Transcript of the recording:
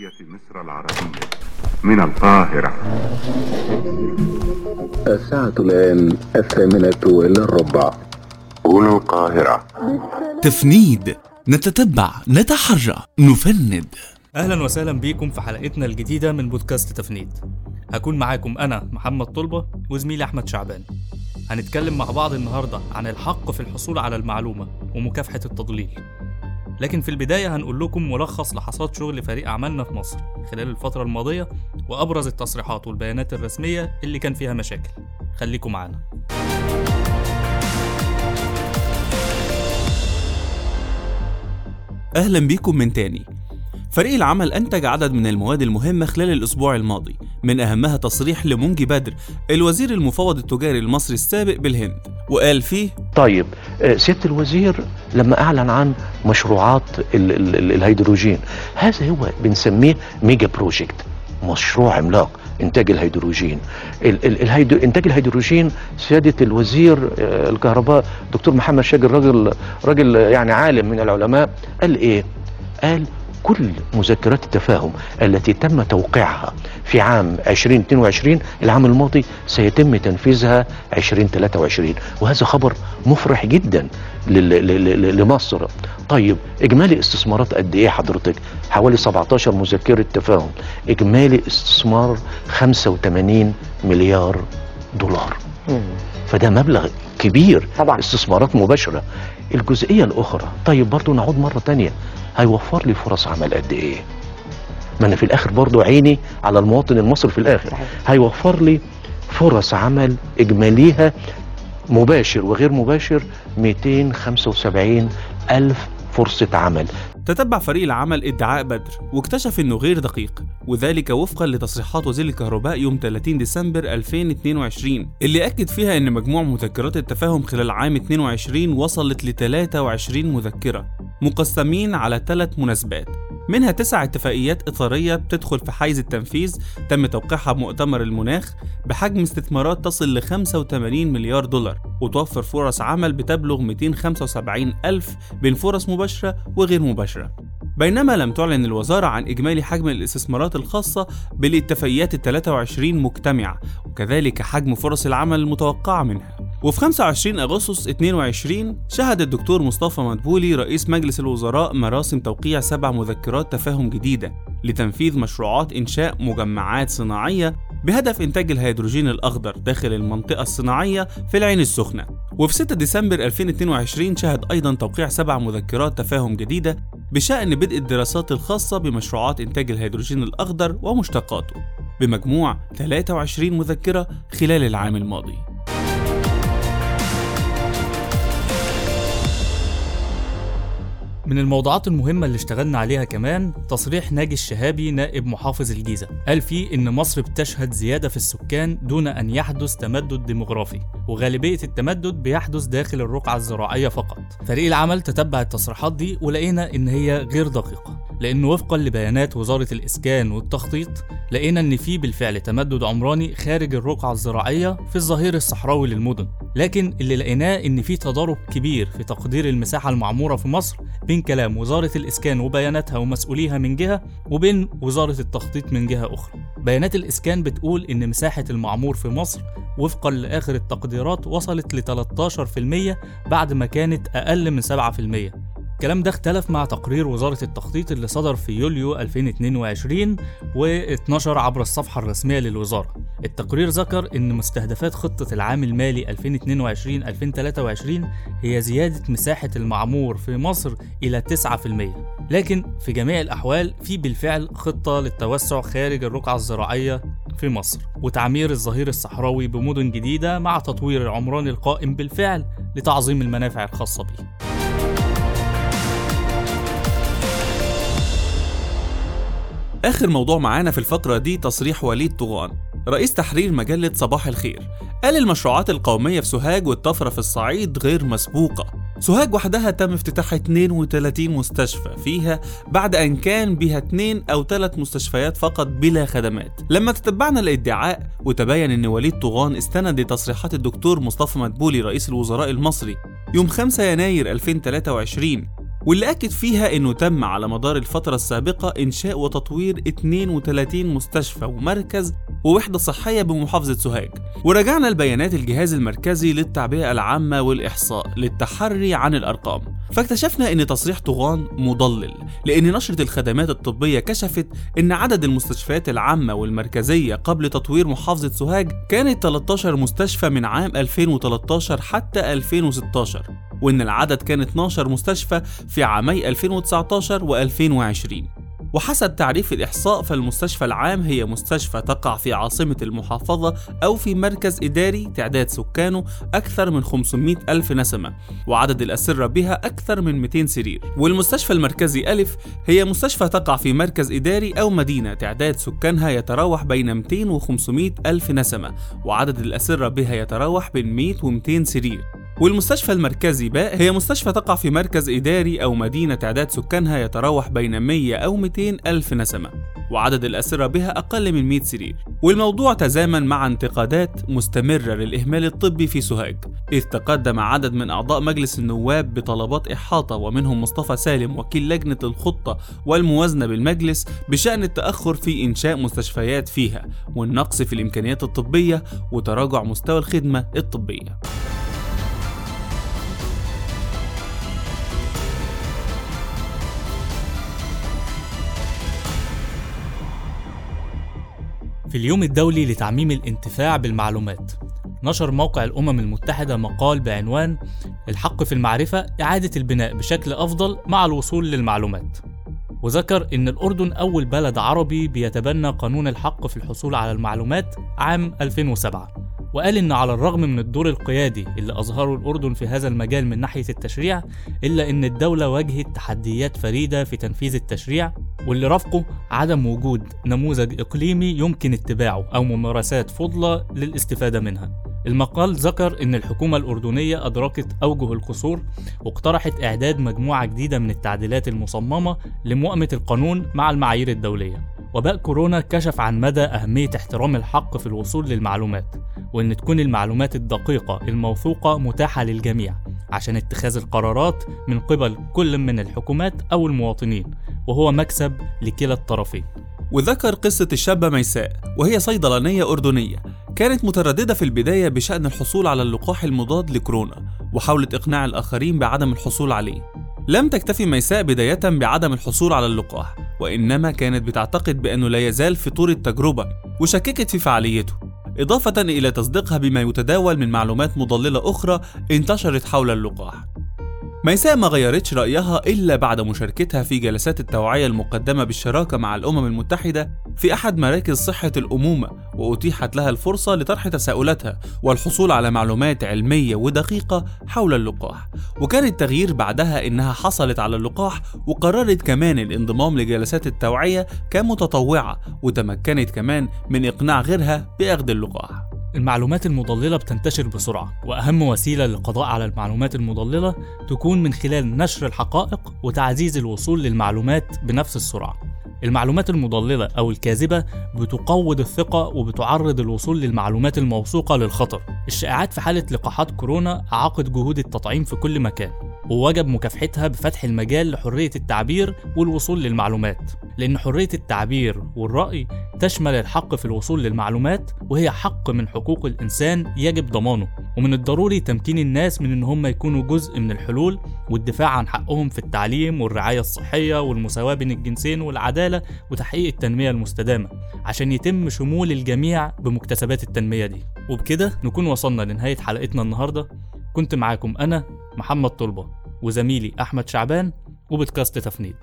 جمهورية مصر العربية من القاهرة. الساعة الآن الثامنة إلا الربع. هنا القاهرة. تفنيد. نتتبع نتحرى نفند. أهلا وسهلا بيكم في حلقتنا الجديدة من بودكاست تفنيد. هكون معاكم أنا محمد طلبة وزميلي أحمد شعبان. هنتكلم مع بعض النهارده عن الحق في الحصول على المعلومة ومكافحة التضليل. لكن في البداية هنقول لكم ملخص لحصاد شغل فريق اعمالنا في مصر خلال الفترة الماضية وأبرز التصريحات والبيانات الرسمية اللي كان فيها مشاكل. خليكم معانا. أهلا بيكم من تاني. فريق العمل أنتج عدد من المواد المهمة خلال الأسبوع الماضي من أهمها تصريح لمونجي بدر الوزير المفوض التجاري المصري السابق بالهند وقال فيه طيب آه، سيادة الوزير لما أعلن عن مشروعات ال ال ال الهيدروجين هذا هو بنسميه mega project مشروع عملاق إنتاج الهيدروجين. ال ال الهيدو إنتاج الهيدروجين سيادة الوزير آه، الكهرباء دكتور محمد شاكر راجل راجل يعني عالم من العلماء قال إيه؟ قال كل مذكرات التفاهم التي تم توقيعها في عام 2022 العام الماضي سيتم تنفيذها 2023 وهذا خبر مفرح جدا لمصر. طيب إجمالي استثمارات قد إيه حضرتك؟ حوالي 17 مذكرة تفاهم. إجمالي استثمار 85 مليار دولار. فده مبلغ كبير طبعا. استثمارات مباشرة. الجزئية الأخرى طيب برضو نعود مرة تانية. هيوفر لي فرص عمل قد إيه؟ ما أنا في الآخر برضو عيني على المواطن المصري في الآخر. صحيح. هيوفر لي فرص عمل إجماليها مباشر وغير مباشر 275 ألف فرصة عمل. تتبع فريق العمل إدعاء بدر واكتشف إنه غير دقيق وذلك وفقا لتصريحات وزير الكهرباء يوم 30 ديسمبر 2022 اللي أكد فيها إن مجموع مذكرات التفاهم خلال عام 22 وصلت ل 23 مذكرة. مقسمين على ثلاث مناسبات. منها تسع اتفاقيات إطارية بتدخل في حيز التنفيذ تم توقيعها بمؤتمر المناخ بحجم استثمارات تصل ل 85 مليار دولار وتوفر فرص عمل بتبلغ 275 ألف بين فرص مباشرة وغير مباشرة. بينما لم تعلن الوزارة عن إجمالي حجم الاستثمارات الخاصة بالاتفاقيات ال 23 مجتمعة وكذلك حجم فرص العمل المتوقعة منها. وفي 25 أغسطس 22 شهد الدكتور مصطفى مدبولي رئيس مجلس الوزراء مراسم توقيع سبع مذكرات تفاهم جديدة لتنفيذ مشروعات إنشاء مجمعات صناعية بهدف إنتاج الهيدروجين الأخضر داخل المنطقة الصناعية في العين السخنة. وفي 6 ديسمبر 2022 شهد أيضا توقيع سبع مذكرات تفاهم جديدة بشأن بدء الدراسات الخاصة بمشروعات إنتاج الهيدروجين الأخضر ومشتقاته. بمجموع 23 مذكرة خلال العام الماضي. من الموضوعات المهمة اللي اشتغلنا عليها كمان تصريح ناجي الشهابي نائب محافظ الجيزة. قال فيه إن مصر بتشهد زيادة في السكان دون أن يحدث تمدد ديموغرافي وغالبية التمدد بيحدث داخل الرقعة الزراعية فقط. فريق العمل تتبع التصريحات دي ولقينا إن هي غير دقيقة. لأن وفقا لبيانات وزارة الإسكان والتخطيط لقينا إن في بالفعل تمدد عمراني خارج الرقعة الزراعية في الظهير الصحراوي للمدن. لكن اللي لقيناه إن في تضارب كبير في تقدير المساحة المعمورة في مصر بين كلام وزارة الإسكان وبياناتها ومسؤوليها من جهة وبين وزارة التخطيط من جهة أخرى. بيانات الإسكان بتقول إن مساحة المعمور في مصر وفقا لآخر التقديرات وصلت ل 13% بعد ما كانت أقل من 7% الكلام ده اختلف مع تقرير وزارة التخطيط اللي صدر في يوليو 2022 واتنشر عبر الصفحة الرسمية للوزارة. التقرير ذكر إن مستهدفات خطة العام المالي 2022-2023 هي زيادة مساحة المعمور في مصر إلى 9%. لكن في جميع الأحوال في بالفعل خطة للتوسع خارج الرقعة الزراعية في مصر وتعمير الظهير الصحراوي بمدن جديدة مع تطوير العمران القائم بالفعل لتعظيم المنافع الخاصة به. آخر موضوع معانا في الفترة دي تصريح وليد طغان رئيس تحرير مجلة صباح الخير قال المشروعات القومية في سوهاج والطفرة في الصعيد غير مسبوقة. سوهاج وحدها تم افتتاح 32 مستشفى فيها بعد أن كان بها 2 أو 3 مستشفيات فقط بلا خدمات. لما تتبعنا الادعاء وتبين أن وليد طغان استند لتصريحات الدكتور مصطفى مدبولي رئيس الوزراء المصري يوم 5 يناير 2023 واللي أكد فيها إنه تم على مدار الفترة السابقة إنشاء وتطوير 32 مستشفى ومركز ووحدة صحية بمحافظة سوهاج. ورجعنا لبيانات الجهاز المركزي للتعبئة العامة والإحصاء للتحري عن الأرقام. فاكتشفنا إن تصريح طوغان مضلل لأن نشرة الخدمات الطبية كشفت إن عدد المستشفيات العامة والمركزية قبل تطوير محافظة سوهاج كانت 13 مستشفى من عام 2013 حتى 2016 وإن العدد كان 12 مستشفى في عامي 2019 و2020 وحسب تعريف الإحصاء فالمستشفى العام هي مستشفى تقع في عاصمة المحافظة أو في مركز إداري تعداد سكانه أكثر من 500 ألف نسمة وعدد الأسرة بها أكثر من 200 سرير. والمستشفى المركزي ألف هي مستشفى تقع في مركز إداري أو مدينة تعداد سكانها يتراوح بين 200 و 500 ألف نسمة وعدد الأسرة بها يتراوح بين 100 و 200 سرير. والمستشفى المركزي باء هي مستشفى تقع في مركز إداري أو مدينة تعداد سكانها يتراوح بين 100 أو 200 ألف نسمة وعدد الأسرة بها أقل من 100 سرير. والموضوع تزامن مع انتقادات مستمرة للإهمال الطبي في سوهاج إذ تقدم عدد من أعضاء مجلس النواب بطلبات إحاطة ومنهم مصطفى سالم وكيل لجنة الخطة والموازنة بالمجلس بشأن التأخر في إنشاء مستشفيات فيها والنقص في الإمكانيات الطبية وتراجع مستوى الخدمة الطبية. في اليوم الدولي لتعميم الانتفاع بالمعلومات نشر موقع الأمم المتحدة مقال بعنوان الحق في المعرفة إعادة البناء بشكل أفضل مع الوصول للمعلومات. وذكر إن الأردن أول بلد عربي بيتبنى قانون الحق في الحصول على المعلومات عام 2007 وقال إن على الرغم من الدور القيادي اللي أظهره الأردن في هذا المجال من ناحية التشريع إلا إن الدولة واجهت تحديات فريدة في تنفيذ التشريع واللي رافقه عدم وجود نموذج إقليمي يمكن اتباعه أو ممارسات فضلة للاستفادة منها. المقال ذكر إن الحكومة الأردنية أدركت أوجه القصور واقترحت إعداد مجموعة جديدة من التعديلات المصممة لمؤامة القانون مع المعايير الدولية. وباء كورونا كشف عن مدى أهمية احترام الحق في الوصول للمعلومات. وإن تكون المعلومات الدقيقة الموثوقة متاحة للجميع عشان اتخاذ القرارات من قبل كل من الحكومات أو المواطنين وهو مكسب لكلا الطرفين. وذكر قصة الشابة ميساء وهي صيدلانية أردنية كانت مترددة في البداية بشأن الحصول على اللقاح المضاد لكورونا وحاولت إقناع الآخرين بعدم الحصول عليه. لم تكتفي ميساء بداية بعدم الحصول على اللقاح وإنما كانت بتعتقد بأنه لا يزال في طور التجربة وشككت في فعاليته. إضافة إلى تصديقها بما يتداول من معلومات مضللة أخرى انتشرت حول اللقاح. ميساء ما غيرتش رأيها إلا بعد مشاركتها في جلسات التوعية المقدمة بالشراكة مع الأمم المتحدة في أحد مراكز صحة الأمومة وأتيحت لها الفرصة لطرح تساؤلاتها والحصول على معلومات علمية ودقيقة حول اللقاح. وكان التغيير بعدها إنها حصلت على اللقاح وقررت كمان الانضمام لجلسات التوعية كمتطوعة وتمكنت كمان من إقناع غيرها بأخذ اللقاح. المعلومات المضللة بتنتشر بسرعة وأهم وسيلة للقضاء على المعلومات المضللة تكون من خلال نشر الحقائق وتعزيز الوصول للمعلومات بنفس السرعة. المعلومات المضللة أو الكاذبة بتقوض الثقة وبتعرض الوصول للمعلومات الموثوقة للخطر. الشائعات في حالة لقاحات كورونا أعاقت جهود التطعيم في كل مكان. ووجب مكافحتها بفتح المجال لحرية التعبير والوصول للمعلومات. لأن حرية التعبير والرأي تشمل الحق في الوصول للمعلومات وهي حق من حقوق الإنسان يجب ضمانه. ومن الضروري تمكين الناس من إن هم يكونوا جزء من الحلول والدفاع عن حقهم في التعليم والرعاية الصحية والمساواة بين الجنسين والعدالة وتحقيق التنمية المستدامة عشان يتم شمول الجميع بمكتسبات التنمية دي. وبكده نكون وصلنا لنهاية حلقتنا النهاردة. كنت معاكم أنا محمد طلبة. وزميلي أحمد شعبان وبودكاست تفنيد.